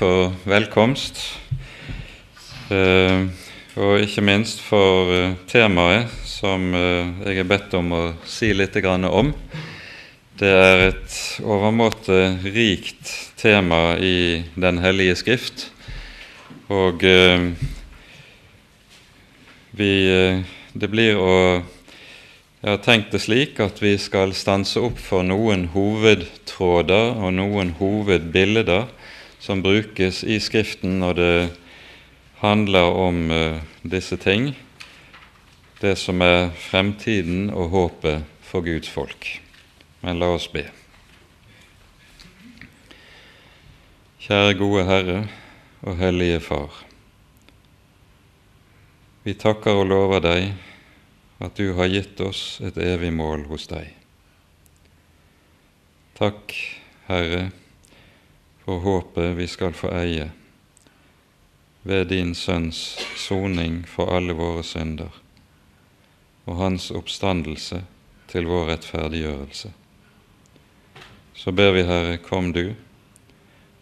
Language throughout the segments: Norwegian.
for velkomst, eh, og ikke minst for eh, temaet som eh, jeg er bedt om å si litt om. Det er et overmåte rikt tema i Den hellige skrift, og vi, det blir å jeg har tenkt det slik at vi skal stanse opp for noen hovedtråder og noen hovedbilder som brukes i Skriften når det handler om uh, disse ting, det som er fremtiden og håpet for Guds folk. Men la oss be. Kjære gode Herre og Hellige Far. Vi takker og lover deg at du har gitt oss et evig mål hos deg. Takk, Herre, for håpet vi skal få eie ved din Sønns soning for alle våre synder og hans oppstandelse til vår rettferdiggjørelse. Så ber vi, Herre, kom du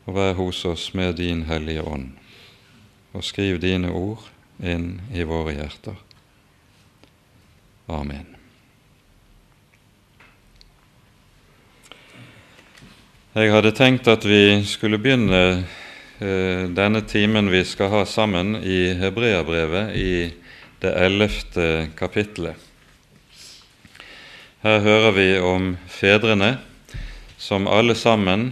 og vær hos oss med din Hellige Ånd, og skriv dine ord inn i våre hjerter. Amen. Jeg hadde tenkt at vi skulle begynne eh, denne timen vi skal ha sammen, i Hebreabrevet, i det ellevte kapittelet. Her hører vi om fedrene som alle sammen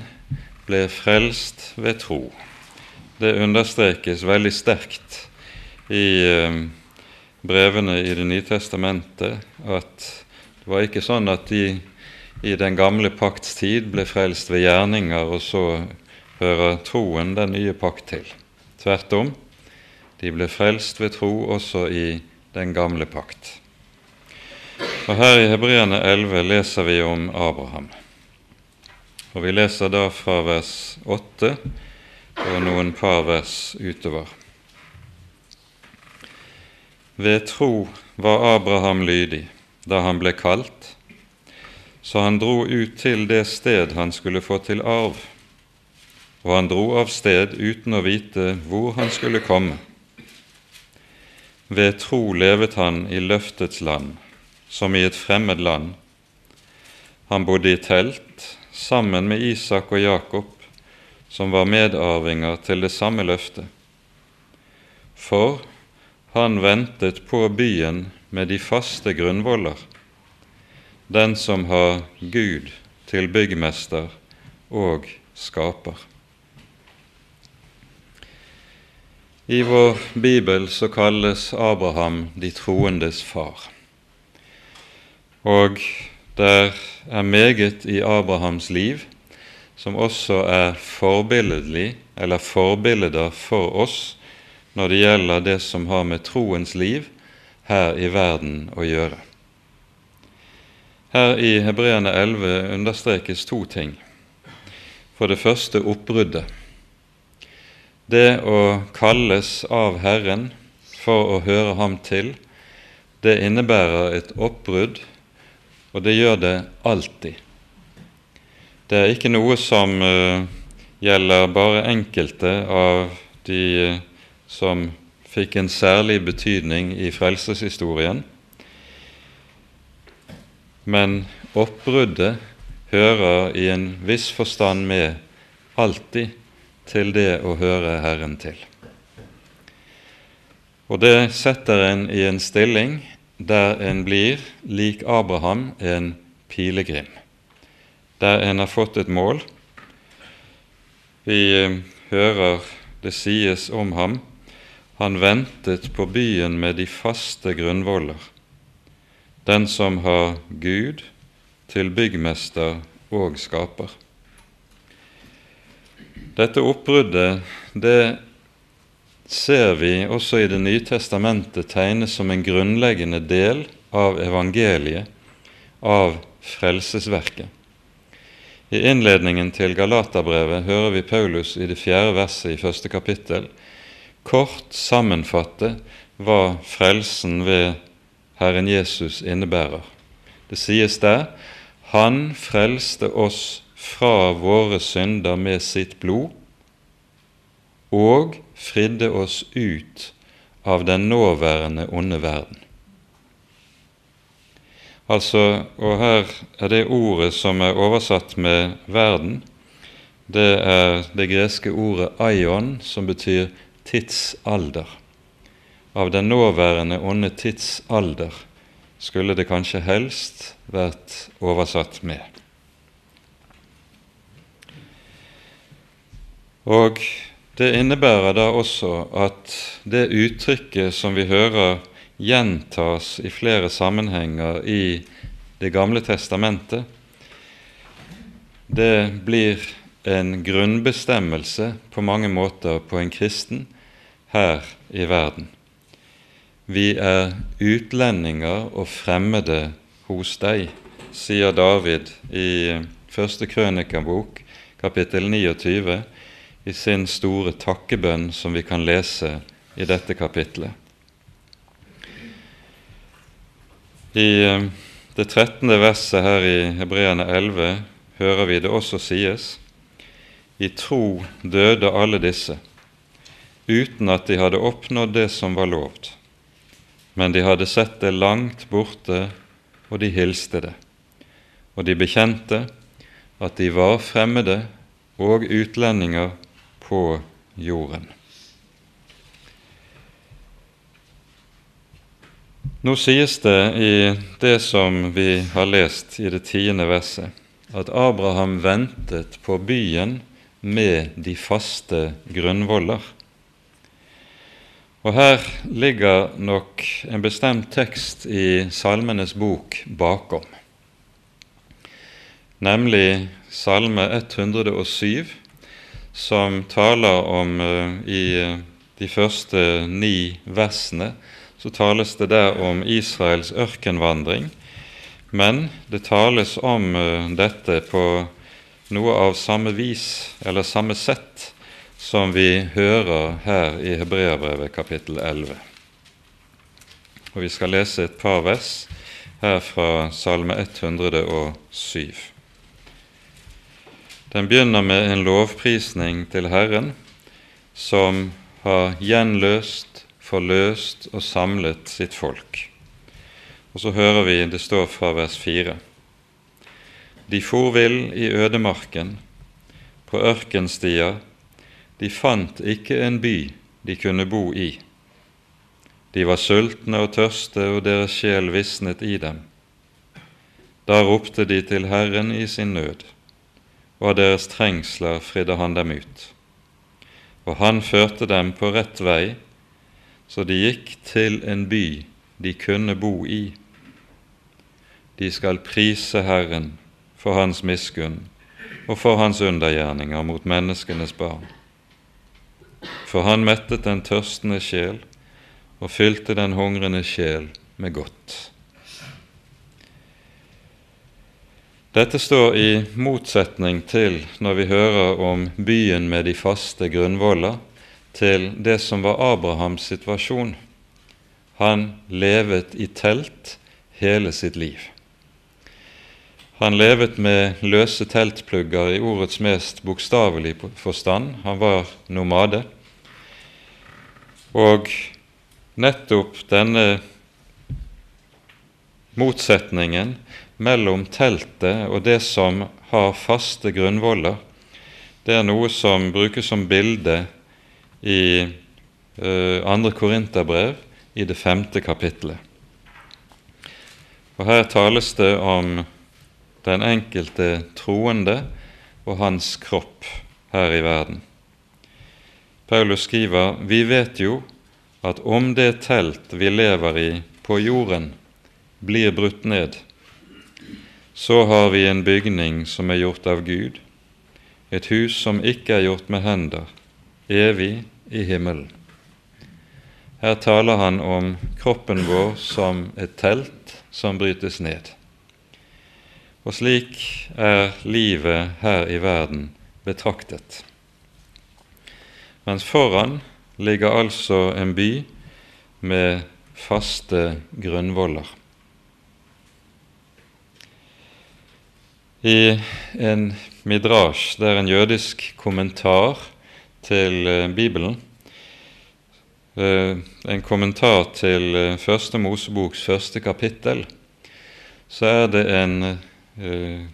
ble frelst ved tro. Det understrekes veldig sterkt i eh, brevene i Det nye testamentet at det var ikke sånn at de i den gamle pakts tid ble frelst ved gjerninger, og så hører troen den nye pakt til. Tvert om, de ble frelst ved tro også i den gamle pakt. Og Her i Hebreerne 11 leser vi om Abraham. Og Vi leser da fra vers 8 og noen par vers utover. Ved tro var Abraham lydig da han ble kalt, så han dro ut til det sted han skulle få til arv, og han dro av sted uten å vite hvor han skulle komme. Ved tro levet han i løftets land, som i et fremmed land. Han bodde i telt sammen med Isak og Jakob, som var medarvinger til det samme løftet. For han ventet på byen med de faste grunnvoller, den som har Gud til byggmester og skaper. I vår bibel så kalles Abraham de troendes far. Og det er meget i Abrahams liv som også er forbilledlig, eller forbilder for oss når det gjelder det som har med troens liv her i verden å gjøre. Her i Hebreane 11 understrekes to ting. For det første oppbruddet. Det å kalles av Herren for å høre Ham til, det innebærer et oppbrudd, og det gjør det alltid. Det er ikke noe som uh, gjelder bare enkelte av de uh, som fikk en særlig betydning i frelseshistorien. Men oppbruddet hører i en viss forstand med alltid til det å høre Herren til. Og det setter en i en stilling der en blir, lik Abraham, en pilegrim. Der en har fått et mål. Vi eh, hører det sies om ham han ventet på byen med de faste grunnvoller, den som har Gud til byggmester og skaper. Dette oppbruddet det ser vi også i Det nye testamentet tegnes som en grunnleggende del av evangeliet, av frelsesverket. I innledningen til Galaterbrevet hører vi Paulus i det fjerde verset i første kapittel kort sammenfatte hva frelsen ved Herren Jesus innebærer. Det sies der han frelste oss fra våre synder med sitt blod og fridde oss ut av den nåværende onde verden. Altså, og her er det ordet som er oversatt med 'verden', det er det greske ordet 'aion', som betyr tidsalder. Av den nåværende onde tidsalder skulle det kanskje helst vært oversatt med. Og det innebærer da også at det uttrykket som vi hører gjentas i flere sammenhenger i Det gamle testamentet, det blir en grunnbestemmelse på mange måter på en kristen her i verden. Vi er utlendinger og fremmede hos deg, sier David i første krønikabok, kapittel 29, i sin store takkebønn som vi kan lese i dette kapitlet. I eh, det trettende verset her i Hebreane 11 hører vi det også sies I tro døde alle disse, uten at de hadde oppnådd det som var lovd. Men de hadde sett det langt borte, og de hilste det. Og de bekjente at de var fremmede og utlendinger på jorden. Nå sies det i det som vi har lest i det tiende verset, at Abraham ventet på byen med de faste grunnvoller. Og Her ligger nok en bestemt tekst i Salmenes bok bakom, nemlig Salme 107, som taler om uh, i de første ni versene så tales det der om Israels ørkenvandring, men det tales om uh, dette på noe av samme vis, eller samme sett, som vi hører her i Hebreabrevet kapittel 11. Og Vi skal lese et par vers her fra Salme 107. Den begynner med en lovprisning til Herren, som har gjenløst forløst og samlet sitt folk. Og så hører vi det står fra vers 4. De for vill i ødemarken, på ørkenstier, de fant ikke en by de kunne bo i. De var sultne og tørste, og deres sjel visnet i dem. Da ropte de til Herren i sin nød, og av deres trengsler fridde han dem ut. Og han førte dem på rett vei så de gikk til en by de kunne bo i. De skal prise Herren for Hans miskunn og for Hans undergjerninger mot menneskenes barn. For Han mettet den tørstende sjel og fylte den hungrende sjel med godt. Dette står i motsetning til når vi hører om byen med de faste grunnvoller, til det som var Abrahams situasjon. Han levet i telt hele sitt liv. Han levet med løse teltplugger i ordets mest bokstavelige forstand. Han var nomade. Og nettopp denne motsetningen mellom teltet og det som har faste grunnvoller, det er noe som brukes som bilde i uh, andre Korinterbrev i det femte kapittelet. Og Her tales det om den enkelte troende og hans kropp her i verden. Paulus skriver vi vet jo at om det telt vi lever i på jorden, blir brutt ned, så har vi en bygning som er gjort av Gud, et hus som ikke er gjort med hender, evig i himmelen. Her taler han om kroppen vår som et telt som brytes ned. Og slik er livet her i verden betraktet. Mens foran ligger altså en by med faste grunnvoller. I en midrasj, det er en jødisk kommentar til eh, Bibelen, eh, en kommentar til eh, Første Moseboks første kapittel, så er det en eh,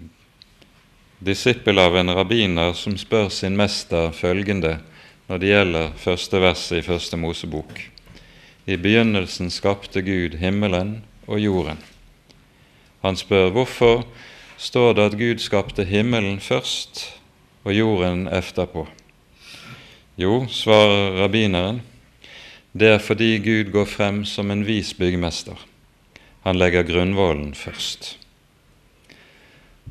disippel av en rabbiner som spør sin mester følgende når det gjelder første verset i Første Mosebok. I begynnelsen skapte Gud himmelen og jorden. Han spør hvorfor står det at Gud skapte himmelen først og jorden etterpå. Jo, svarer rabbineren, det er fordi Gud går frem som en vis byggmester. Han legger grunnvollen først.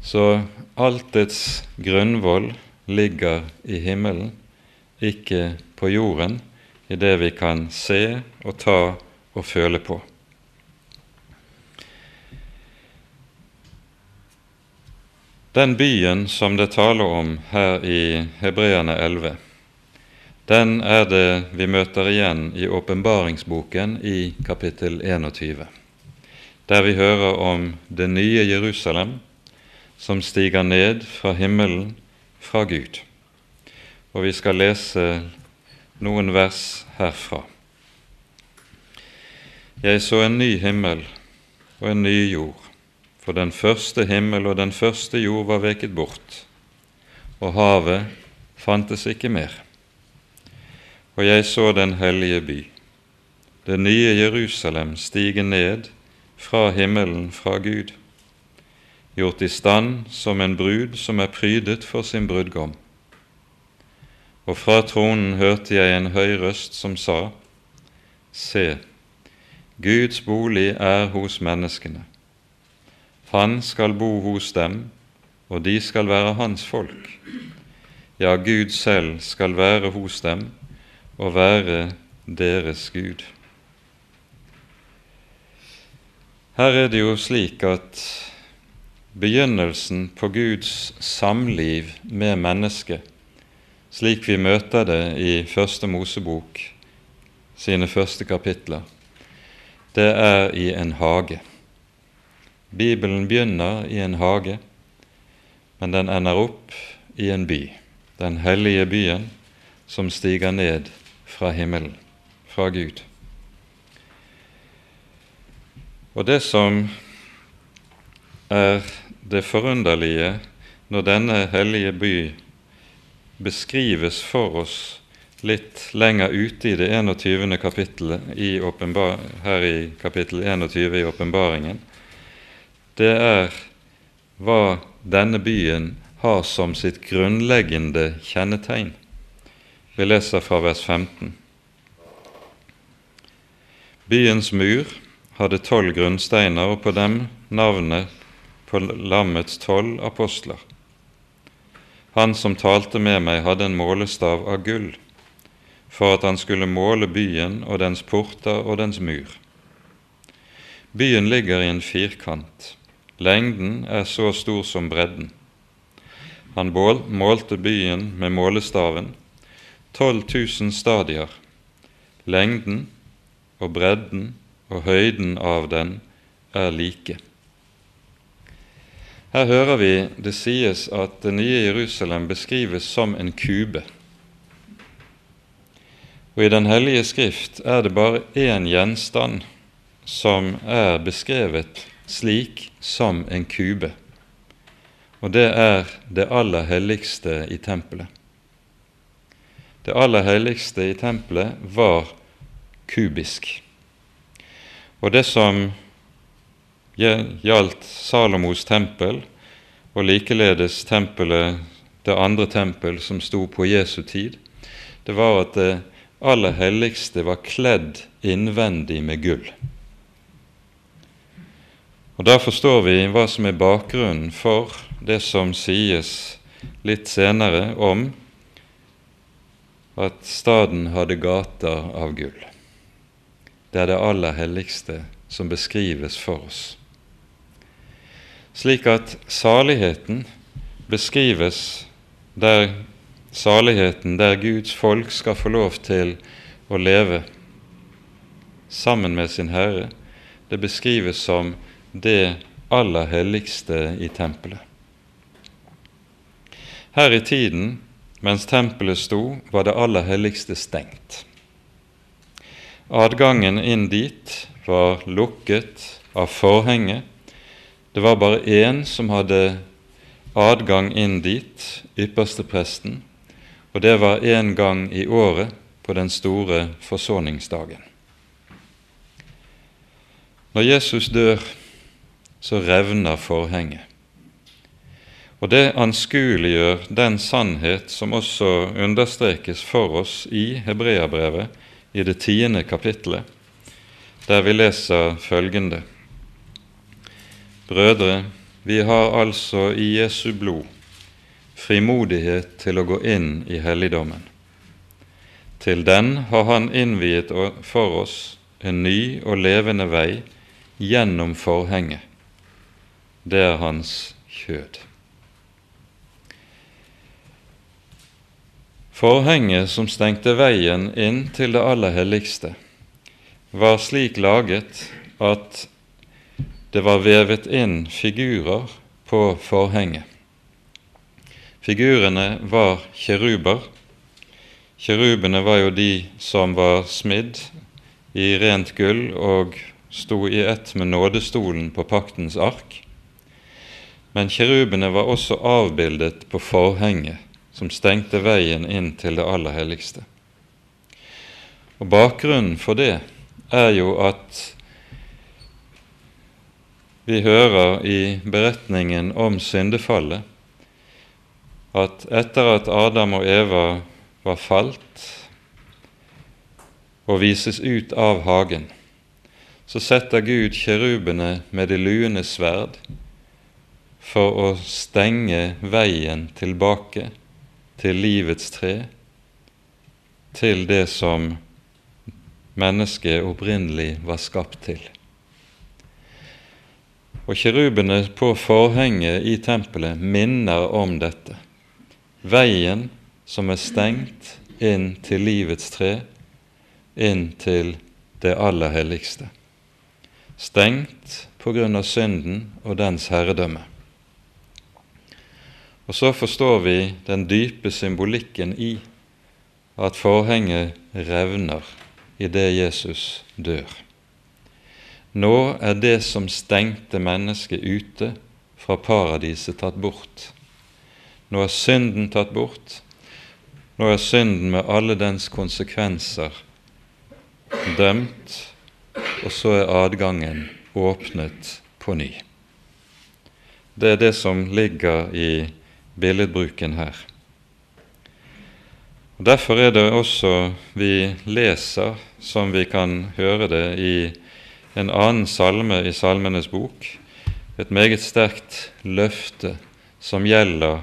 Så altets grunnvoll ligger i himmelen, ikke på jorden, i det vi kan se og ta og føle på. Den byen som det taler om her i Hebreerne 11, den er det vi møter igjen i åpenbaringsboken i kapittel 21, der vi hører om det nye Jerusalem som stiger ned fra himmelen, fra Gud. Og vi skal lese noen vers herfra. Jeg så en ny himmel og en ny jord for den første himmel og den første jord var veket bort, og havet fantes ikke mer. Og jeg så den hellige by, det nye Jerusalem, stige ned fra himmelen, fra Gud, gjort i stand som en brud som er prydet for sin brudgom. Og fra tronen hørte jeg en høy røst som sa, Se, Guds bolig er hos menneskene han skal bo hos dem, og de skal være hans folk. Ja, Gud selv skal være hos dem og være deres Gud. Her er det jo slik at begynnelsen på Guds samliv med mennesket, slik vi møter det i Første Mosebok sine første kapitler, det er i en hage. Bibelen begynner i en hage, men den ender opp i en by, den hellige byen som stiger ned fra himmelen, fra Gud. Og det som er det forunderlige når denne hellige by beskrives for oss litt lenger ute i det 21. kapittelet i her i kapittel 21 i åpenbaringen, det er hva denne byen har som sitt grunnleggende kjennetegn. Vi leser fra vers 15. Byens mur hadde tolv grunnsteiner, og på dem navnet på lammets tolv apostler. Han som talte med meg, hadde en målestav av gull, for at han skulle måle byen og dens porter og dens mur. Byen ligger i en firkant Lengden er så stor som bredden. Han målte byen med målestaven, 12 000 stadier. Lengden og bredden og høyden av den er like. Her hører vi det sies at det nye Jerusalem beskrives som en kube. Og I Den hellige skrift er det bare én gjenstand som er beskrevet slik som en kube, og det er det aller helligste i tempelet. Det aller helligste i tempelet var kubisk. Og det som gjaldt Salomos tempel, og likeledes tempelet, det andre tempel som sto på Jesu tid, det var at det aller helligste var kledd innvendig med gull. Og Da forstår vi hva som er bakgrunnen for det som sies litt senere om at staden hadde gater av gull. Det er det aller helligste som beskrives for oss. Slik at saligheten beskrives der saligheten der Guds folk skal få lov til å leve sammen med sin Herre, det beskrives som det aller helligste i tempelet. Her i tiden mens tempelet sto, var det aller helligste stengt. Adgangen inn dit var lukket av forhenget. Det var bare én som hadde adgang inn dit, ypperstepresten, og det var én gang i året på den store forsoningsdagen. Når Jesus dør, så revner forhenget. Og det anskueliggjør den sannhet som også understrekes for oss i Hebreabrevet i det tiende kapittelet, der vi leser følgende.: Brødre, vi har altså i Jesu blod frimodighet til å gå inn i helligdommen. Til den har Han innviet for oss en ny og levende vei gjennom forhenget. Det er Hans kjød. Forhenget som stengte veien inn til det aller helligste, var slik laget at det var vevet inn figurer på forhenget. Figurene var kjeruber. Kjerubene var jo de som var smidd i rent gull og sto i ett med nådestolen på paktens ark. Men kjerubene var også avbildet på forhenget som stengte veien inn til det aller helligste. Og Bakgrunnen for det er jo at vi hører i beretningen om syndefallet at etter at Adam og Eva var falt og vises ut av hagen, så setter Gud kjerubene med det luende sverd for å stenge veien tilbake til livets tre, til det som mennesket opprinnelig var skapt til. Og kirubene på forhenget i tempelet minner om dette. Veien som er stengt inn til livets tre, inn til det aller helligste. Stengt av synden og dens herredømme. Og så forstår vi den dype symbolikken i at forhenget revner idet Jesus dør. Nå er det som stengte mennesket ute fra paradiset, tatt bort. Nå er synden tatt bort. Nå er synden med alle dens konsekvenser dømt, og så er adgangen åpnet på ny. Det er det som ligger i billedbruken her. Derfor er det også vi leser, som vi kan høre det i en annen salme i Salmenes bok, et meget sterkt løfte som gjelder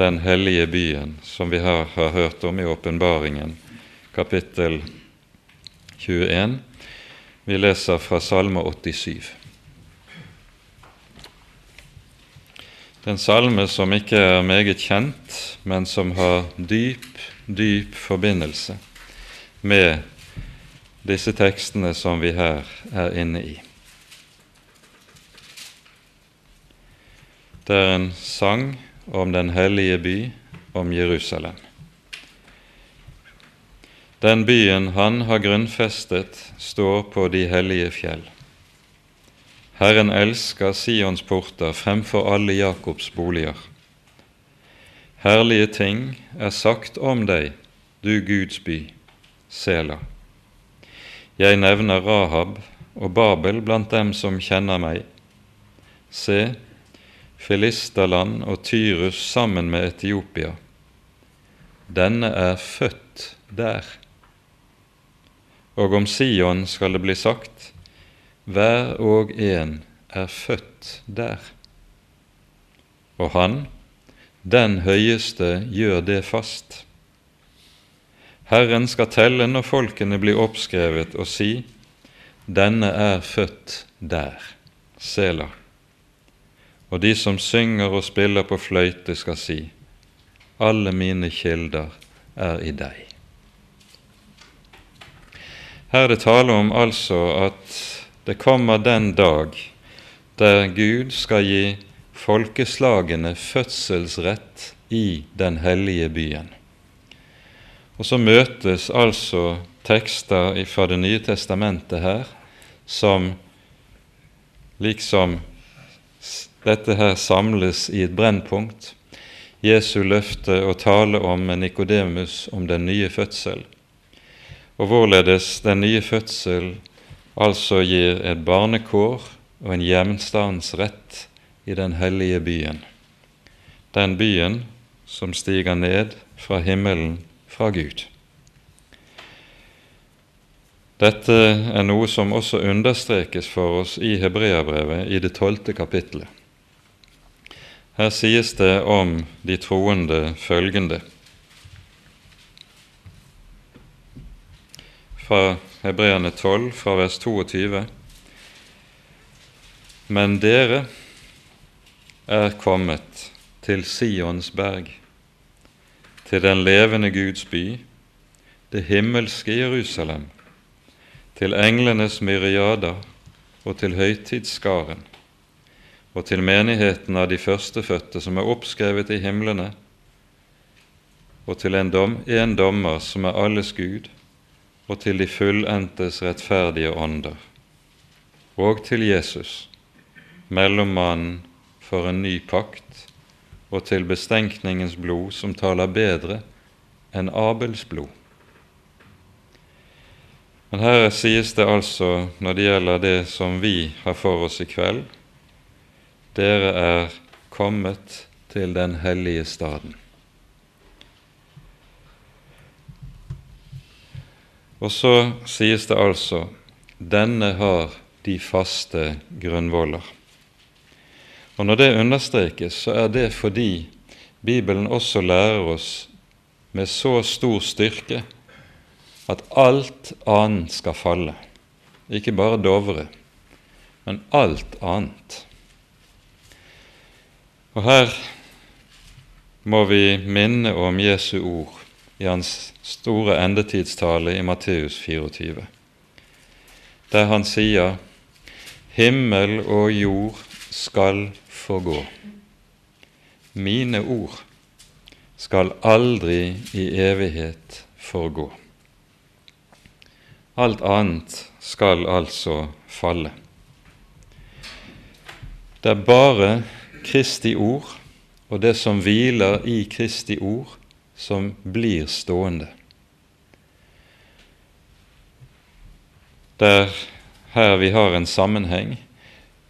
den hellige byen, som vi her har hørt om i åpenbaringen, kapittel 21. Vi leser fra Salme 87. Det er en salme som ikke er meget kjent, men som har dyp, dyp forbindelse med disse tekstene som vi her er inne i. Det er en sang om den hellige by, om Jerusalem. Den byen han har grunnfestet, står på de hellige fjell. Herren elsker Sions porter fremfor alle Jakobs boliger. Herlige ting er sagt om deg, du Guds by, Sela. Jeg nevner Rahab og Babel blant dem som kjenner meg. Se, Filisterland og Tyrus sammen med Etiopia. Denne er født der. Og om Sion skal det bli sagt:" Hver og en er født der. Og Han, den høyeste, gjør det fast. Herren skal telle når folkene blir oppskrevet, og si:" Denne er født der, Sela. Og de som synger og spiller på fløyte, skal si:" Alle mine kilder er i deg. Her er det tale om altså at det kommer den dag der Gud skal gi folkeslagene fødselsrett i den hellige byen. Og så møtes altså tekster fra Det nye testamentet her som liksom dette her samles i et brennpunkt. Jesu løfte og tale om Nikodemus om den nye fødsel, og hvorledes den nye fødsel altså gir et barnekår og en hjemstandsrett i den hellige byen, den byen som stiger ned fra himmelen fra Gud. Dette er noe som også understrekes for oss i Hebreabrevet i det tolvte kapittelet. Her sies det om de troende følgende fra Hebreerne 12, fra vers 22. Men dere er kommet til Sions berg, til den levende Guds by, det himmelske Jerusalem, til englenes myriader og til høytidsskaren, og til menigheten av de førstefødte som er oppskrevet i himlene, og til en, dom, en dommer som er alles Gud, og til de fullendtes rettferdige ånder, og til Jesus, mellommannen for en ny pakt, og til bestenkningens blod som taler bedre enn Abels blod. Men her sies det altså, når det gjelder det som vi har for oss i kveld, dere er kommet til den hellige staden. Og så sies det altså denne har de faste grunnvoller. Og Når det understrekes, så er det fordi Bibelen også lærer oss med så stor styrke at alt annet skal falle. Ikke bare Dovre, men alt annet. Og her må vi minne om Jesu ord i hans store endetidstale i Matteus 24, der han sier Himmel og jord skal forgå. Mine ord skal aldri i evighet forgå. Alt annet skal altså falle. Det er bare Kristi ord og det som hviler i Kristi ord, som blir stående. Det er her vi har en sammenheng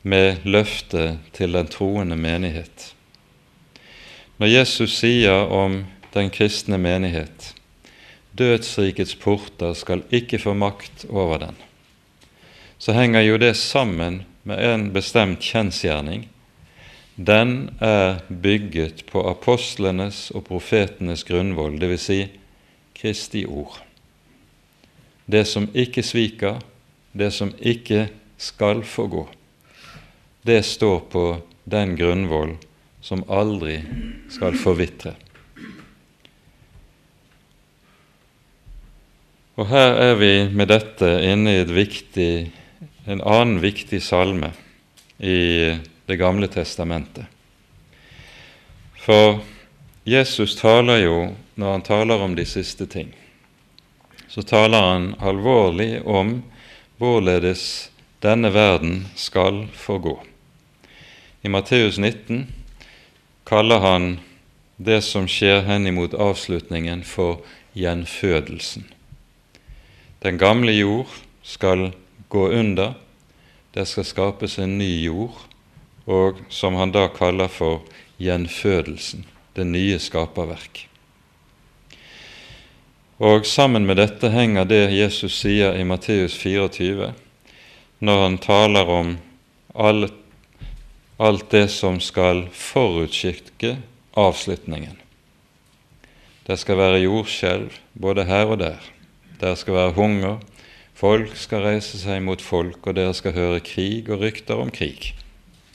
med løftet til den troende menighet. Når Jesus sier om den kristne menighet Dødsrikets porter skal ikke få makt over den. Så henger jo det sammen med en bestemt kjensgjerning. Den er bygget på apostlenes og profetenes grunnvoll, dvs. Si Kristi ord. Det som ikke sviker, det som ikke skal få gå, det står på den grunnvoll som aldri skal forvitre. Og her er vi med dette inne i viktig, en annen viktig salme i Det gamle testamentet. For Jesus taler jo, når han taler om de siste ting, så taler han alvorlig om hvorledes denne verden skal forgå. I Matteus 19 kaller han det som skjer henimot avslutningen, for gjenfødelsen. Den gamle jord skal gå under, det skal skapes en ny jord, og som han da kaller for gjenfødelsen, det nye skaperverk. Og sammen med dette henger det Jesus sier i Matteus 24, når han taler om alt, alt det som skal forutskikke avslutningen. Det skal være jordskjelv både her og der. Der skal være hunger, folk skal reise seg mot folk, og dere skal høre krig og rykter om krig,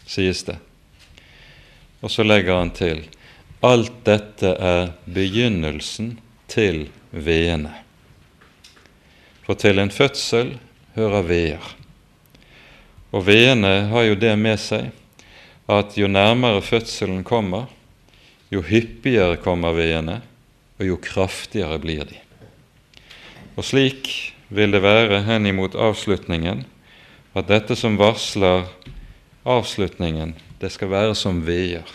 sies det. Og så legger han til alt dette er begynnelsen til veene. For til en fødsel hører veer. Og veene har jo det med seg at jo nærmere fødselen kommer, jo hyppigere kommer veiene, og jo kraftigere blir de. Og slik vil det være henimot avslutningen, at dette som varsler avslutningen, det skal være som veier,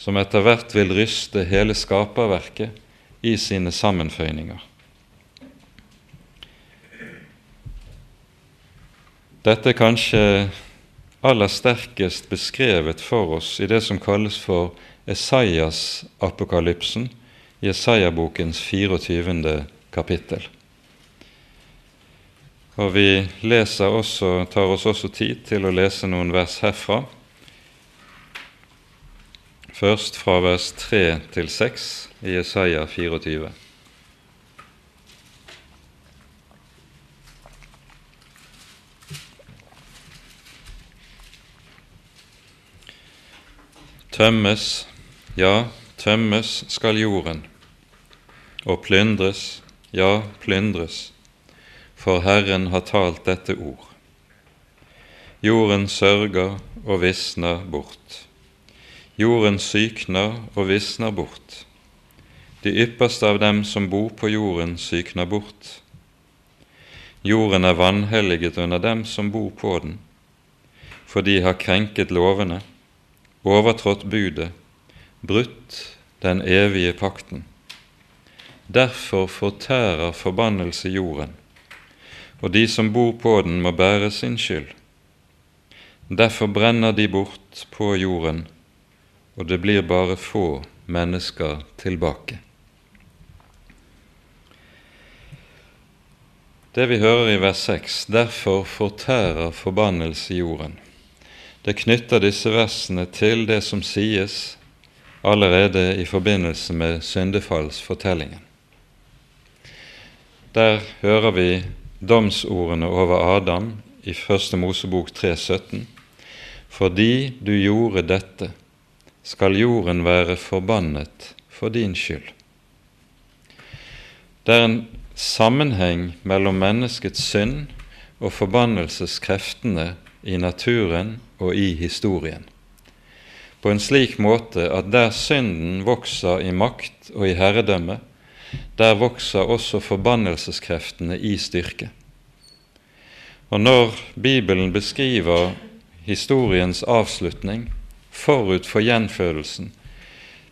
som etter hvert vil ryste hele skaperverket i sine sammenføyninger. Dette er kanskje aller sterkest beskrevet for oss i det som kalles for Esaias-apokalypsen i Esaiabokens 24. kapittel. Og Vi leser også, tar oss også tid til å lese noen vers herfra. Først fra vers 3 til 6 i Jesaja 24. Tømmes, ja, tømmes skal jorden, og plyndres, ja, plyndres, for Herren har talt dette ord. Jorden sørger og visner bort. Jorden sykner og visner bort. De ypperste av dem som bor på jorden, sykner bort. Jorden er vanhelliget under dem som bor på den, for de har krenket lovene overtrådt budet, brutt den evige pakten. Derfor fortærer forbannelse jorden, og de som bor på den, må bære sin skyld. Derfor brenner de bort på jorden, og det blir bare få mennesker tilbake. Det vi hører i vers 6, derfor fortærer forbannelse jorden det knytter disse versene til det som sies allerede i forbindelse med syndefallsfortellingen. Der hører vi domsordene over Adam i Første Mosebok 3,17. Fordi du gjorde dette, skal jorden være forbannet for din skyld. Det er en sammenheng mellom menneskets synd og forbannelseskreftene i naturen og i historien. På en slik måte at der synden vokser i makt og i herredømme, der vokser også forbannelseskreftene i styrke. Og når Bibelen beskriver historiens avslutning forut for gjenfødelsen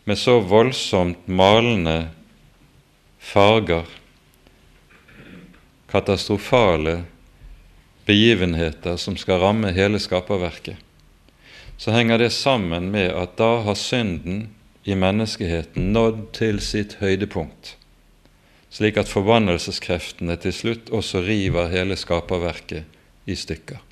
med så voldsomt malende farger, katastrofale begivenheter som skal ramme hele skaperverket, så henger det sammen med at da har synden i menneskeheten nådd til sitt høydepunkt, slik at forbannelseskreftene til slutt også river hele skaperverket i stykker.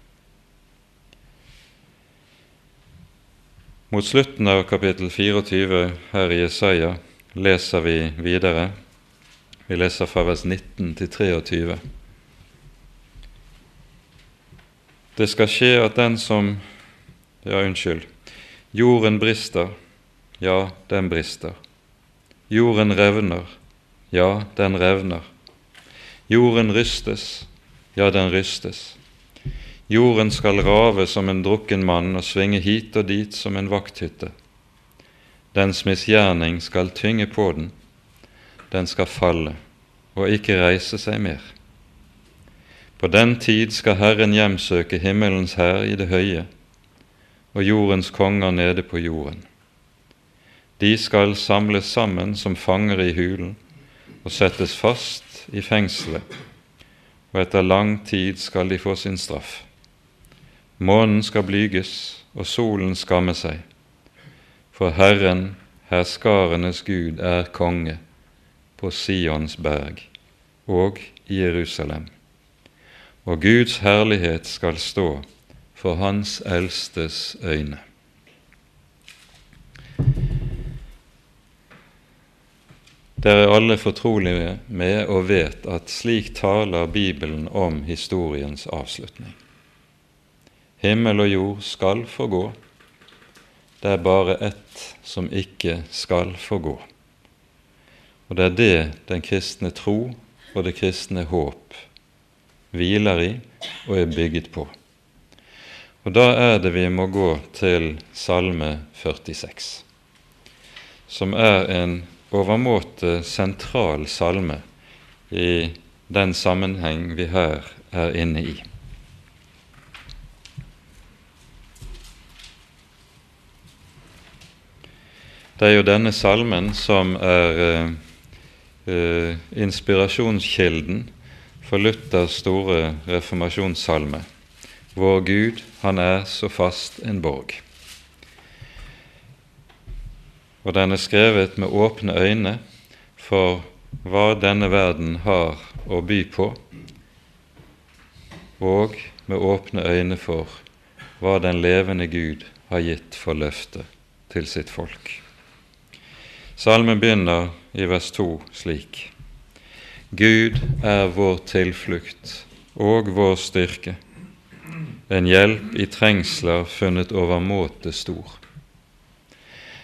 Mot slutten av kapittel 24 her i Jesaja leser vi videre. Vi leser fra vers 19 til 23. Det skal skje at den som Ja, unnskyld. Jorden brister. Ja, den brister. Jorden revner. Ja, den revner. Jorden rystes. Ja, den rystes. Jorden skal rave som en drukken mann og svinge hit og dit som en vakthytte. Dens misgjerning skal tynge på den. Den skal falle og ikke reise seg mer. På den tid skal Herren hjemsøke himmelens hær i det høye og jordens konger nede på jorden. De skal samles sammen som fanger i hulen og settes fast i fengselet, og etter lang tid skal de få sin straff. Månen skal blyges og solen skamme seg, for Herren, herskarenes Gud, er konge på Sions berg og i Jerusalem og Guds herlighet skal stå for Hans eldstes øyne. Dere er alle fortrolige med og vet at slik taler Bibelen om historiens avslutning. Himmel og jord skal forgå, det er bare ett som ikke skal forgå. Og det er det den kristne tro og det kristne håp hviler i og er bygget på. Og Da er det vi må gå til Salme 46. som er en overmåte sentral salme i den sammenheng vi her er inne i. Det er jo denne salmen som er eh, eh, inspirasjonskilden for Luthers store reformasjonssalme. Vår Gud, han er så fast en borg. Og den er skrevet med åpne øyne for hva denne verden har å by på, og med åpne øyne for hva den levende Gud har gitt for løfte til sitt folk. Salmen begynner i vers 2 slik.: Gud er vår tilflukt og vår styrke, en hjelp i trengsler funnet overmåte stor.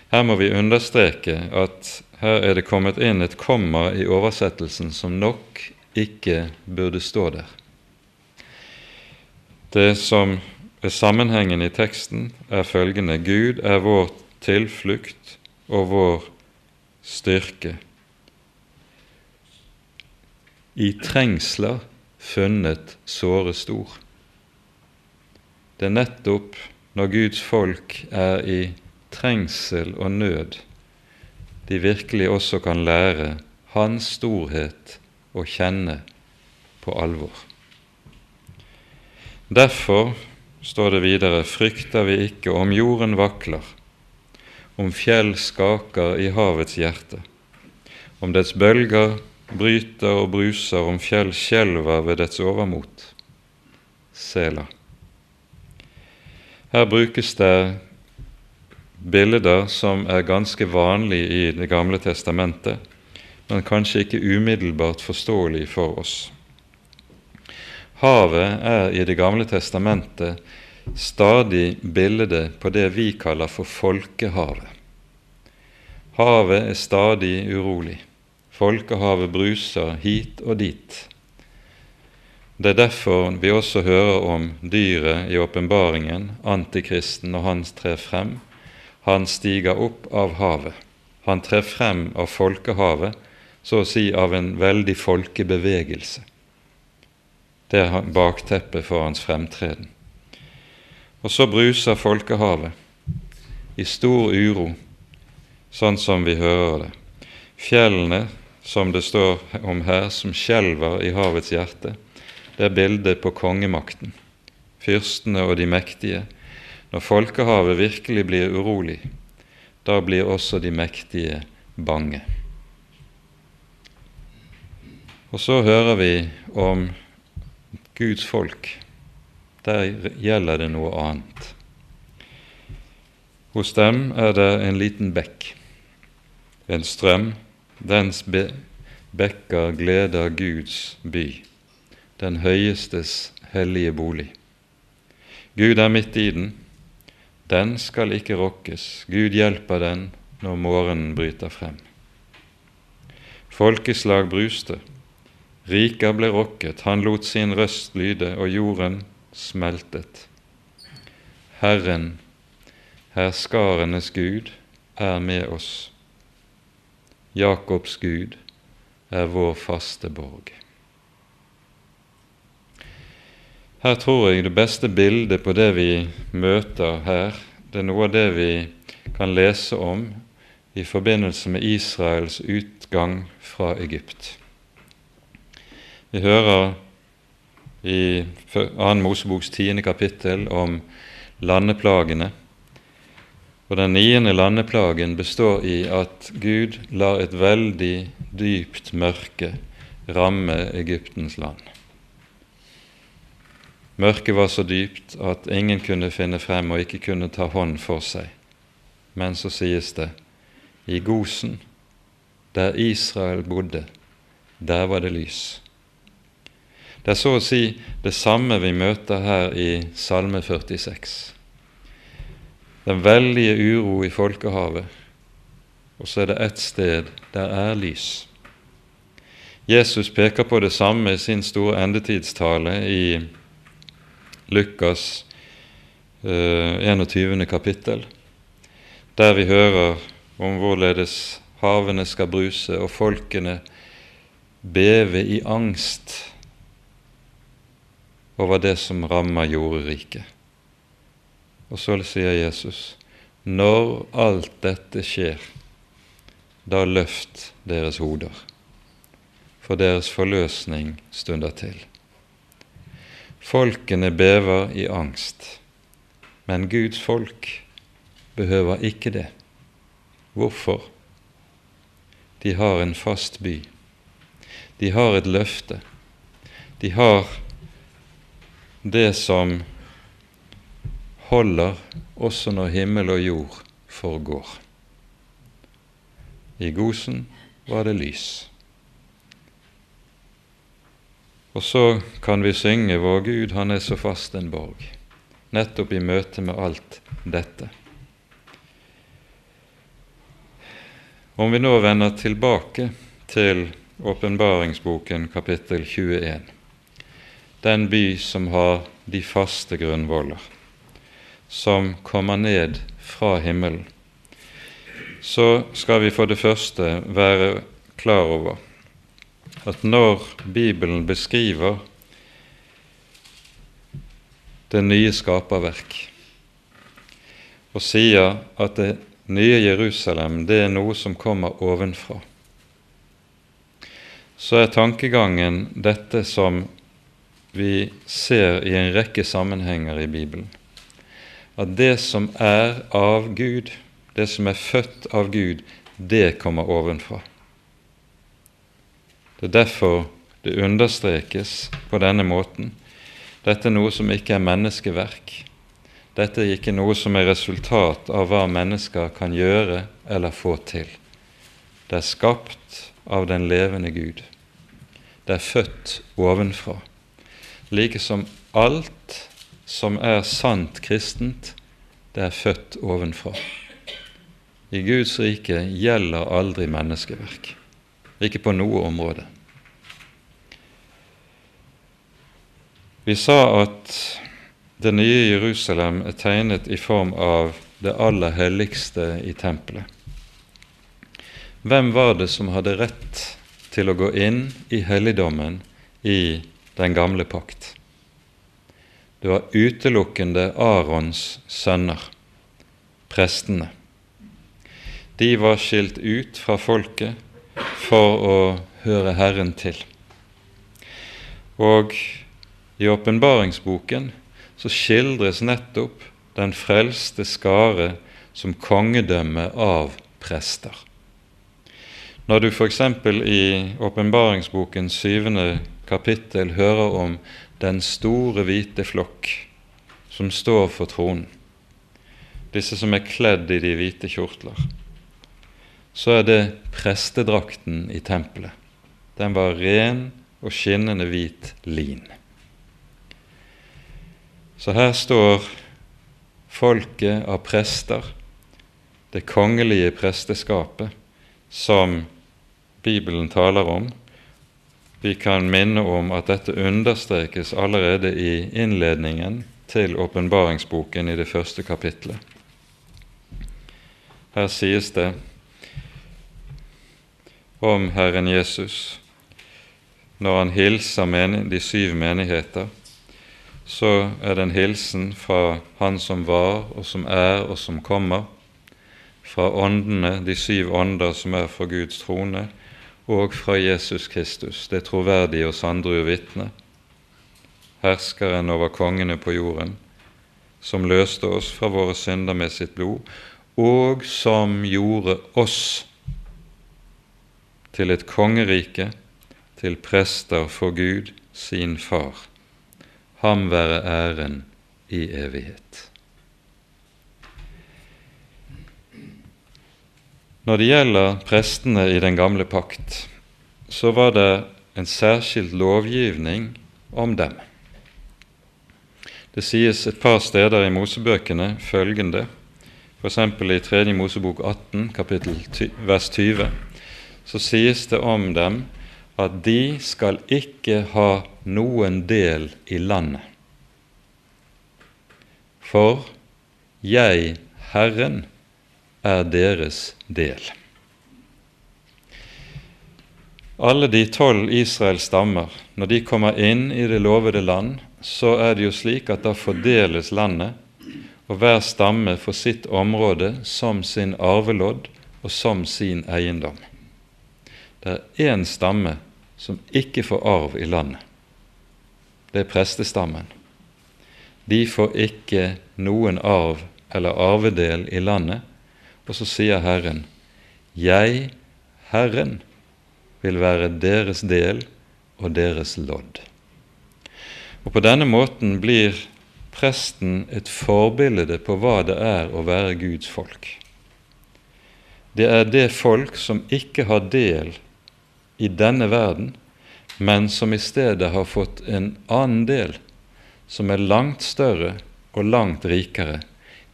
Her må vi understreke at her er det kommet inn et komma i oversettelsen som nok ikke burde stå der. Det som er sammenhengen i teksten, er følgende Gud er vår tilflukt og vår styrke. I trengsler funnet såre stor. Det er nettopp når Guds folk er i trengsel og nød de virkelig også kan lære Hans storhet å kjenne på alvor. Derfor står det videre, frykter vi ikke om jorden vakler, om fjell skaker i havets hjerte, om dets bølger bryter og bruser, om fjell skjelver ved dets overmot. Sela. Her brukes det bilder som er ganske vanlige i Det gamle testamentet, men kanskje ikke umiddelbart forståelige for oss. Havet er i Det gamle testamentet stadig bildet på det vi kaller for folkehavet. Havet er stadig urolig. Folkehavet bruser hit og dit. Det er derfor vi også hører om dyret i åpenbaringen, antikristen, når han trer frem han stiger opp av havet. Han trer frem av folkehavet, så å si av en veldig folkebevegelse. Det er bakteppet for hans fremtreden. Og så bruser folkehavet i stor uro, sånn som vi hører det. Fjellene, som det står om her, som skjelver i havets hjerte, det er bildet på kongemakten, fyrstene og de mektige, når folkehavet virkelig blir urolig, da blir også de mektige bange. Og så hører vi om Guds folk. Der gjelder det noe annet. Hos dem er det en liten bekk, en strøm. Dens be bekker gleder Guds by, den høyestes hellige bolig. Gud er midt i den, den skal ikke rokkes. Gud hjelper den når morgenen bryter frem. Folkeslag bruste, riker ble rokket, han lot sin røst lyde, og jorden smeltet. Herren, herskarenes Gud, er med oss. Jakobs Gud er vår faste borg. Her tror jeg det beste bildet på det vi møter her, det er noe av det vi kan lese om i forbindelse med Israels utgang fra Egypt. Vi hører i 2. Moseboks tiende kapittel om landeplagene. Og Den niende landeplagen består i at Gud lar et veldig dypt mørke ramme Egyptens land. Mørket var så dypt at ingen kunne finne frem og ikke kunne ta hånd for seg. Men så sies det i Gosen, der Israel bodde, der var det lys. Det er så å si det samme vi møter her i Salme 46. Den veldige uro i folkehavet, og så er det ett sted der er lys. Jesus peker på det samme i sin store endetidstale i Lukas eh, 21. kapittel, der vi hører om hvorledes havene skal bruse og folkene beve i angst over det som rammer jorderiket. Og så sier Jesus, når alt dette skjer, da løft deres hoder, for deres forløsning stunder til. Folkene bever i angst, men Guds folk behøver ikke det. Hvorfor? De har en fast by. De har et løfte. De har det som holder også når himmel og jord forgår. I Gosen var det lys. Og så kan vi synge 'Vår Gud, han er så fast en borg', nettopp i møte med alt dette. Om vi nå vender tilbake til åpenbaringsboken kapittel 21, den by som har de faste grunnvoller, som kommer ned fra himmelen, så skal vi for det første være klar over at når Bibelen beskriver det nye skaperverk og sier at det nye Jerusalem det er noe som kommer ovenfra, så er tankegangen dette som vi ser i en rekke sammenhenger i Bibelen. At det som er av Gud, det som er født av Gud, det kommer ovenfra. Det er derfor det understrekes på denne måten. Dette er noe som ikke er menneskeverk. Dette er ikke noe som er resultat av hva mennesker kan gjøre eller få til. Det er skapt av den levende Gud. Det er født ovenfra. Like som alt som er sant kristent, det er født ovenfra. I Guds rike gjelder aldri menneskeverk, ikke på noe område. Vi sa at det nye Jerusalem er tegnet i form av det aller helligste i tempelet. Hvem var det som hadde rett til å gå inn i helligdommen i den gamle pakt? Det var utelukkende Arons sønner, prestene. De var skilt ut fra folket for å høre Herren til. Og i åpenbaringsboken så skildres nettopp den frelste skare som kongedømme av prester. Når du f.eks. i åpenbaringsboken syvende kapittel hører om den store, hvite flokk som står for tronen, disse som er kledd i de hvite kjortler, så er det prestedrakten i tempelet. Den var ren og skinnende hvit lin. Så her står folket av prester, det kongelige presteskapet, som Bibelen taler om. Vi kan minne om at dette understrekes allerede i innledningen til åpenbaringsboken i det første kapitlet. Her sies det om Herren Jesus når han hilser de syv menigheter så er det en hilsen fra Han som var, og som er, og som kommer, fra åndene, de syv ånder som er for Guds trone, og fra Jesus Kristus, det troverdige og sandrue vitne, herskeren over kongene på jorden, som løste oss fra våre synder med sitt blod, og som gjorde oss til et kongerike, til prester for Gud, sin Far. Ham være æren i evighet. Når det gjelder prestene i den gamle pakt, så var det en særskilt lovgivning om dem. Det sies et par steder i Mosebøkene følgende, f.eks. i 3. Mosebok 18, kapittel vers 20, så sies det om dem at de skal ikke ha noen del i landet. For jeg, Herren, er deres del. Alle de tolv Israels stammer, når de kommer inn i det lovede land, så er det jo slik at da fordeles landet, og hver stamme får sitt område som sin arvelodd og som sin eiendom. Det er én stamme som ikke får arv i landet. Det er prestestammen. De får ikke noen arv eller arvedel i landet. Og så sier Herren, Jeg, Herren, vil være deres del og deres lodd. Og På denne måten blir presten et forbilde på hva det er å være Guds folk. Det er det folk som ikke har del i denne verden, men som i stedet har fått en annen del, som er langt større og langt rikere.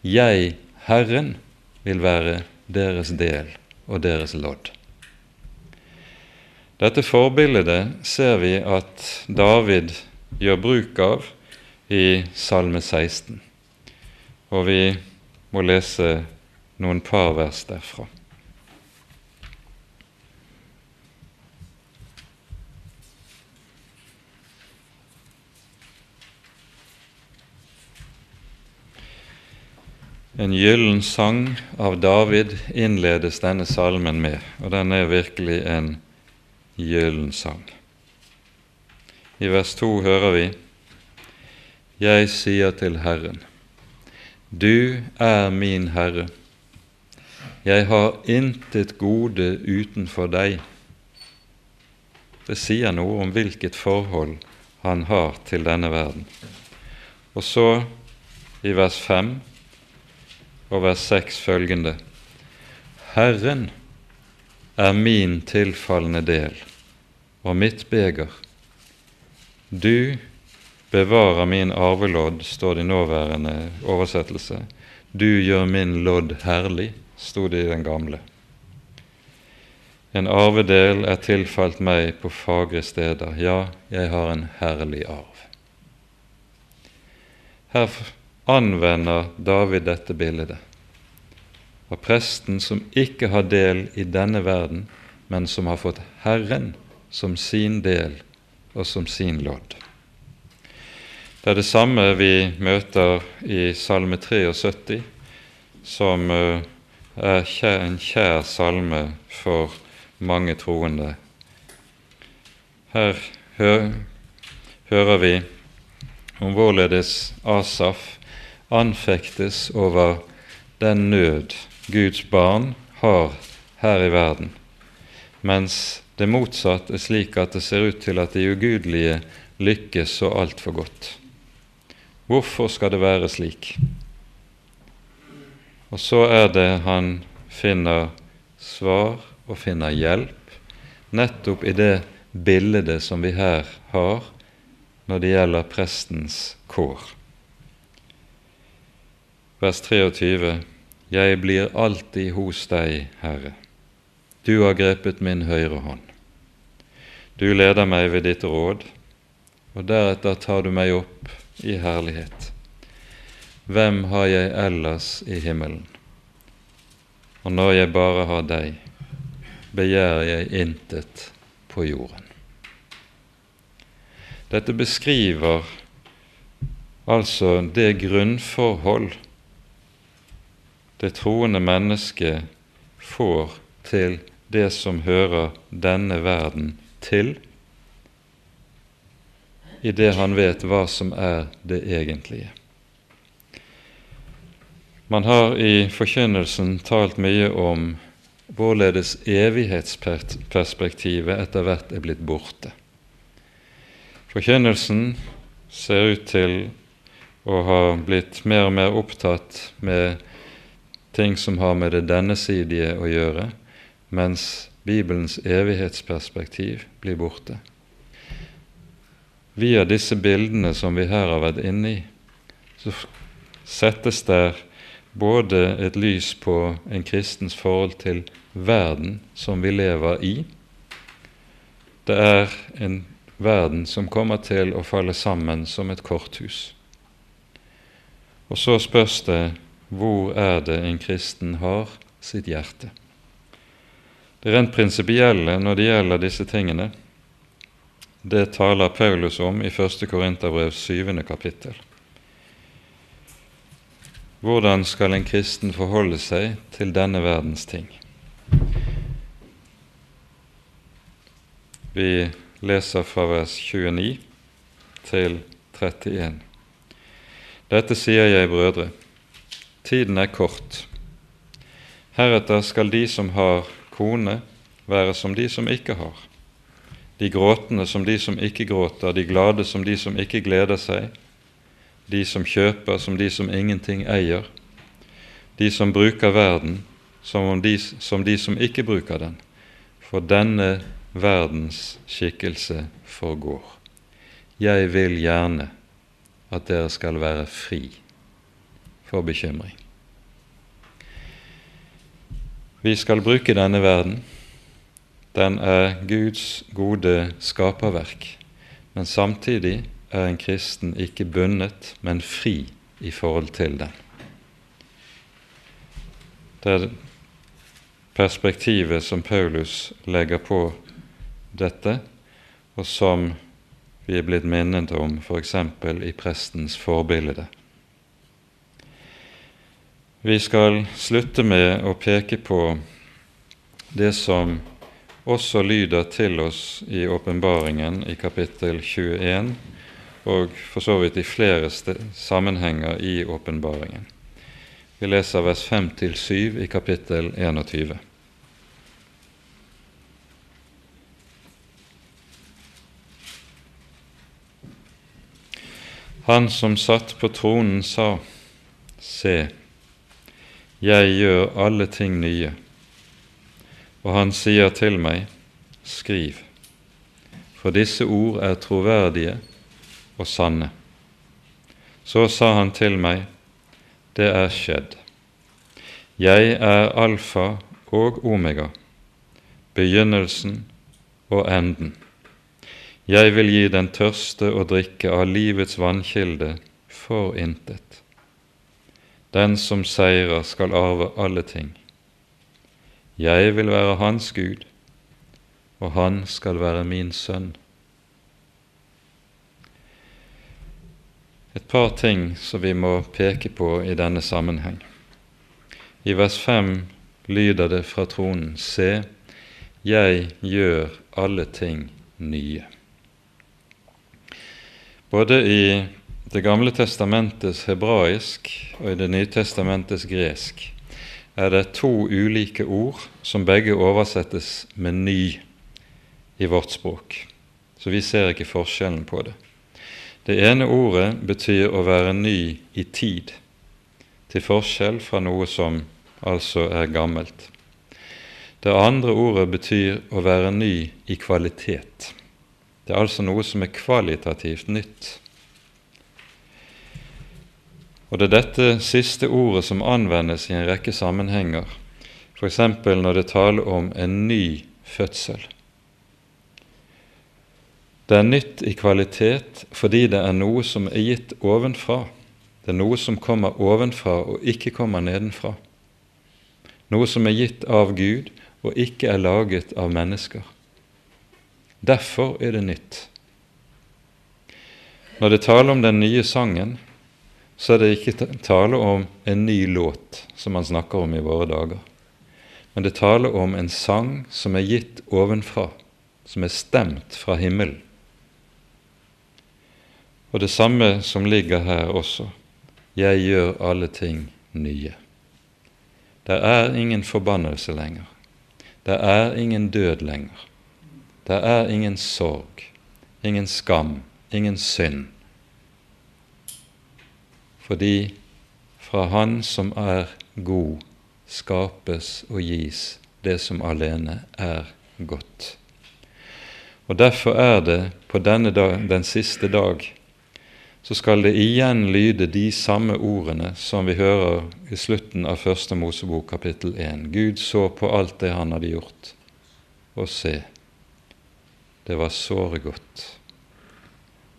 Jeg, Herren, vil være deres del og deres lodd. Dette forbildet ser vi at David gjør bruk av i Salme 16, og vi må lese noen par vers derfra. En gyllen sang av David innledes denne salmen med, og den er virkelig en gyllen sang. I vers 2 hører vi Jeg sier til Herren, Du er min Herre. Jeg har intet gode utenfor deg. Det sier noe om hvilket forhold han har til denne verden. Og så, i vers 5 og vers 6 følgende Herren er min tilfallende del og mitt beger. Du bevarer min arvelodd, står det i nåværende oversettelse. Du gjør min lodd herlig, sto det i den gamle. En arvedel er tilfalt meg på fagre steder, ja, jeg har en herlig arv. Her anvender David dette bildet av presten som ikke har del i denne verden, men som har fått Herren som sin del og som sin lodd. Det er det samme vi møter i Salme 73, som eh, er en kjær salme for mange troende. Her hører vi om hvorledes Asaf anfektes over den nød Guds barn har her i verden, mens det motsatt er slik at det ser ut til at de ugudelige lykkes så altfor godt. Hvorfor skal det være slik? Og så er det han finner svar og finner hjelp nettopp i det bildet som vi her har når det gjelder prestens kår. Vers 23.: Jeg blir alltid hos deg, Herre. Du har grepet min høyre hånd. Du leder meg ved ditt råd, og deretter tar du meg opp i herlighet. Hvem har jeg ellers i himmelen? Og når jeg bare har deg, begjærer jeg intet på jorden. Dette beskriver altså det grunnforhold det troende mennesket får til det som hører denne verden til i det han vet hva som er det egentlige. Man har i forkynnelsen talt mye om hvorledes evighetsperspektivet etter hvert er blitt borte. Forkynnelsen ser ut til å ha blitt mer og mer opptatt med ting som har med det dennesidige å gjøre, mens Bibelens evighetsperspektiv blir borte. Via disse bildene som vi her har vært inne i, så settes der både et lys på en kristens forhold til verden som vi lever i. Det er en verden som kommer til å falle sammen som et korthus. Og så spørs det hvor er det en kristen har sitt hjerte. Det rent prinsipielle når det gjelder disse tingene, det taler Paulus om i 1. Korinterbrev 7. kapittel. Hvordan skal en kristen forholde seg til denne verdens ting? Vi leser fra vers 29 til 31. Dette sier jeg, brødre, tiden er kort. Heretter skal de som har kone, være som de som ikke har, de gråtende som de som ikke gråter, de glade som de som ikke gleder seg, de som kjøper som de som ingenting eier, de som bruker verden som de som, de som ikke bruker den, for denne verdens skikkelse forgår. Jeg vil gjerne at dere skal være fri for bekymring. Vi skal bruke denne verden. Den er Guds gode skaperverk, men samtidig er en kristen ikke bundet, men fri i forhold til den. Det er perspektivet som Paulus legger på dette, og som vi er blitt minnet om f.eks. i prestens forbilde. Vi skal slutte med å peke på det som også lyder til oss i åpenbaringen i kapittel 21, og for så vidt i flere sammenhenger i åpenbaringen. Vi leser vers 5 7 i kapittel 21. Han som satt på tronen, sa, Se, jeg gjør alle ting nye. Og han sier til meg, Skriv, for disse ord er troverdige og sanne. Så sa han til meg, Det er skjedd. Jeg er alfa og omega, begynnelsen og enden. Jeg vil gi den tørste å drikke av livets vannkilde for intet. Den som seirer, skal arve alle ting. Jeg vil være hans Gud, og han skal være min sønn. Et par ting som vi må peke på i denne sammenheng. I vers 5 lyder det fra tronen, Se, jeg gjør alle ting nye. Både i Det gamle testamentets hebraisk og i Det nye testamentets gresk er det to ulike ord som begge oversettes med 'ny' i vårt språk. Så vi ser ikke forskjellen på det. Det ene ordet betyr å være ny i tid, til forskjell fra noe som altså er gammelt. Det andre ordet betyr å være ny i kvalitet. Det er altså noe som er kvalitativt nytt. Og det er dette siste ordet som anvendes i en rekke sammenhenger, f.eks. når det taler om en ny fødsel. Det er nytt i kvalitet fordi det er noe som er gitt ovenfra. Det er noe som kommer ovenfra og ikke kommer nedenfra. Noe som er gitt av Gud og ikke er laget av mennesker. Derfor er det nytt. Når det taler om den nye sangen, så er det ikke tale om en ny låt, som man snakker om i våre dager. Men det taler om en sang som er gitt ovenfra, som er stemt fra himmelen. Og det samme som ligger her også. Jeg gjør alle ting nye. Det er ingen forbannelse lenger. Det er ingen død lenger. Det er ingen sorg, ingen skam, ingen synd. Fordi fra Han som er god, skapes og gis det som alene er godt. Og Derfor er det på denne dag, den siste dag så skal det igjen lyde de samme ordene som vi hører i slutten av Første Mosebok kapittel 1. Gud så på alt det han hadde gjort, og se, det var såre godt.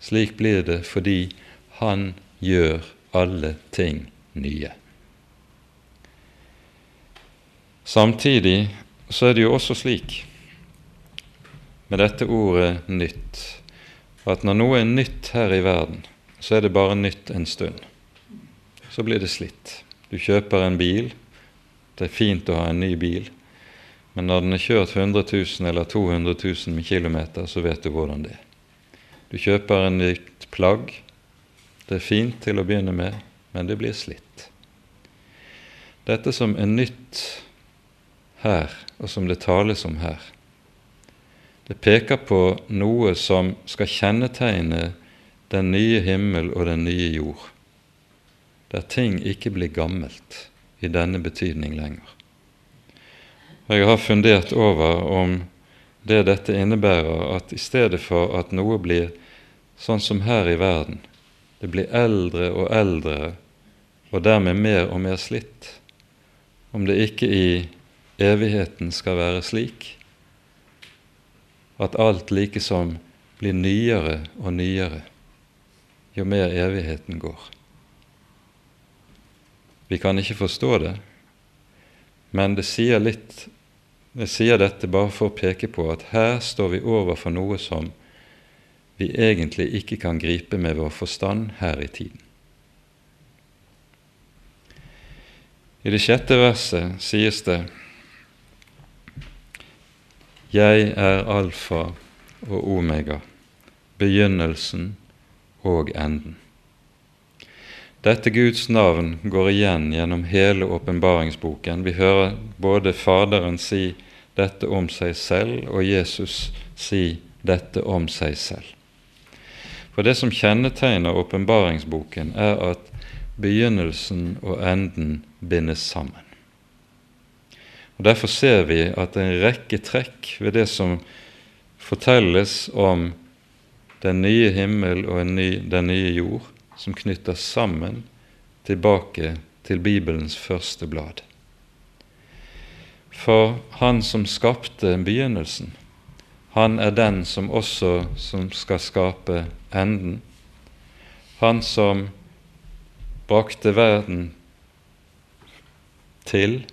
Slik blir det fordi Han gjør alle ting nye. Samtidig så er det jo også slik med dette ordet 'nytt' at når noe er nytt her i verden, så er det bare nytt en stund. Så blir det slitt. Du kjøper en bil. Det er fint å ha en ny bil. Men når den er kjørt 100 000 eller 200 000 km, så vet du hvordan det er. Du kjøper en nytt plagg. Det er fint til å begynne med, men det blir slitt. Dette som er nytt her, og som det tales om her, det peker på noe som skal kjennetegne den nye himmel og den nye jord, der ting ikke blir gammelt i denne betydning lenger. Jeg har fundert over om det dette innebærer, at i stedet for at noe blir sånn som her i verden, det blir eldre og eldre og dermed mer og mer slitt, om det ikke i evigheten skal være slik at alt likesom blir nyere og nyere jo mer evigheten går. Vi kan ikke forstå det, men det sier litt Jeg sier dette bare for å peke på at her står vi overfor noe som vi egentlig ikke kan gripe med vår forstand her i tiden. I det sjette verset sies det jeg er alfa og omega, begynnelsen og enden. Dette Guds navn går igjen gjennom hele åpenbaringsboken. Vi hører både Faderen si dette om seg selv, og Jesus si dette om seg selv. For det som kjennetegner åpenbaringsboken, er at begynnelsen og enden bindes sammen. Og Derfor ser vi at det er en rekke trekk ved det som fortelles om den nye himmel og ny, den nye jord, som knytter sammen tilbake til Bibelens første blad. For Han som skapte begynnelsen, han er den som også som skal skape enden. Han som brakte verden til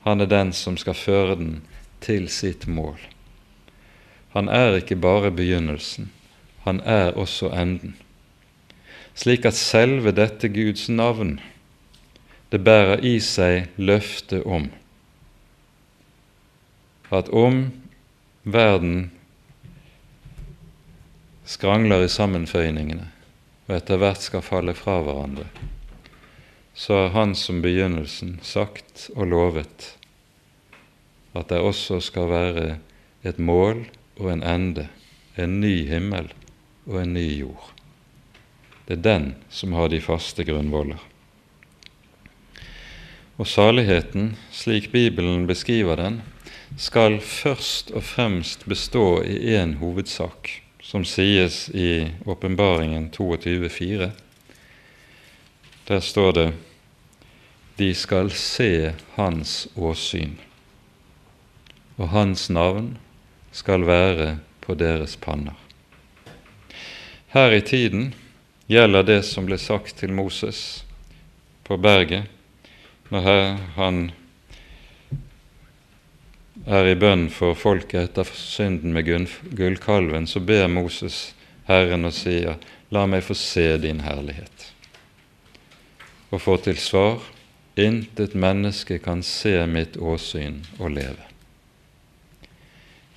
han er den som skal føre den til sitt mål. Han er ikke bare begynnelsen, han er også enden. Slik at selve dette Guds navn, det bærer i seg løftet om at om verden skrangler i sammenføyningene og etter hvert skal falle fra hverandre, så har Han som begynnelsen sagt og lovet at det også skal være et mål og en ende, en ny himmel og en ny jord. Det er den som har de faste grunnvoller. Og saligheten, slik Bibelen beskriver den, skal først og fremst bestå i én hovedsak, som sies i Åpenbaringen 22,4. Der står det de skal se Hans åsyn, og Hans navn skal være på deres panner. Her i tiden gjelder det som ble sagt til Moses på berget, når han er i bønn for folket etter synden med gullkalven, så ber Moses Herren og sier, La meg få se din herlighet. Og får til svar, Intet menneske kan se mitt åsyn og leve.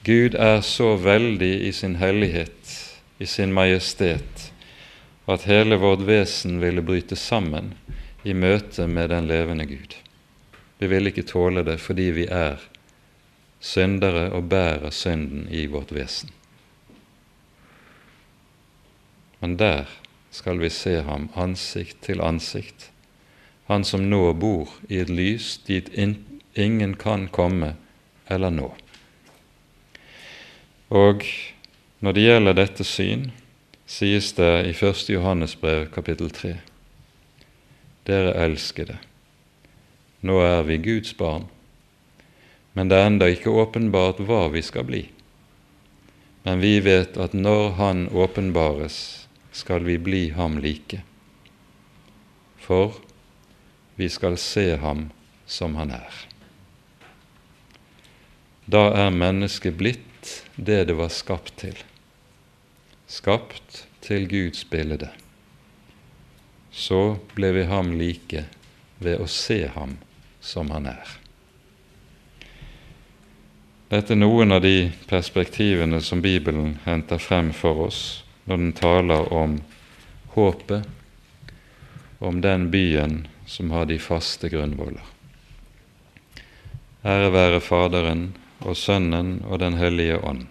Gud er så veldig i sin hellighet, i sin majestet, at hele vårt vesen ville bryte sammen i møte med den levende Gud. Vi vil ikke tåle det fordi vi er syndere og bærer synden i vårt vesen. Men der skal vi se ham ansikt til ansikt, han som nå bor i et lys dit ingen kan komme eller nå. Og når det gjelder dette syn, sies det i 1. Johannes brev kapittel 3.: Dere elskede, nå er vi Guds barn, men det er enda ikke åpenbart hva vi skal bli. Men vi vet at når Han åpenbares, skal vi bli ham like. For vi skal se ham som han er. da er mennesket blitt det det var skapt til, skapt til Guds bilde. Så ble vi ham like ved å se ham som han er. Dette er noen av de perspektivene som Bibelen henter frem for oss når den taler om håpet, om den byen som har de faste grunnvoller. Ære være Faderen og Sønnen og Den hellige ånd,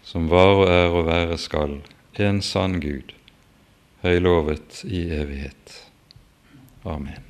som var og er og være skal, en sann Gud, høylovet i evighet. Amen.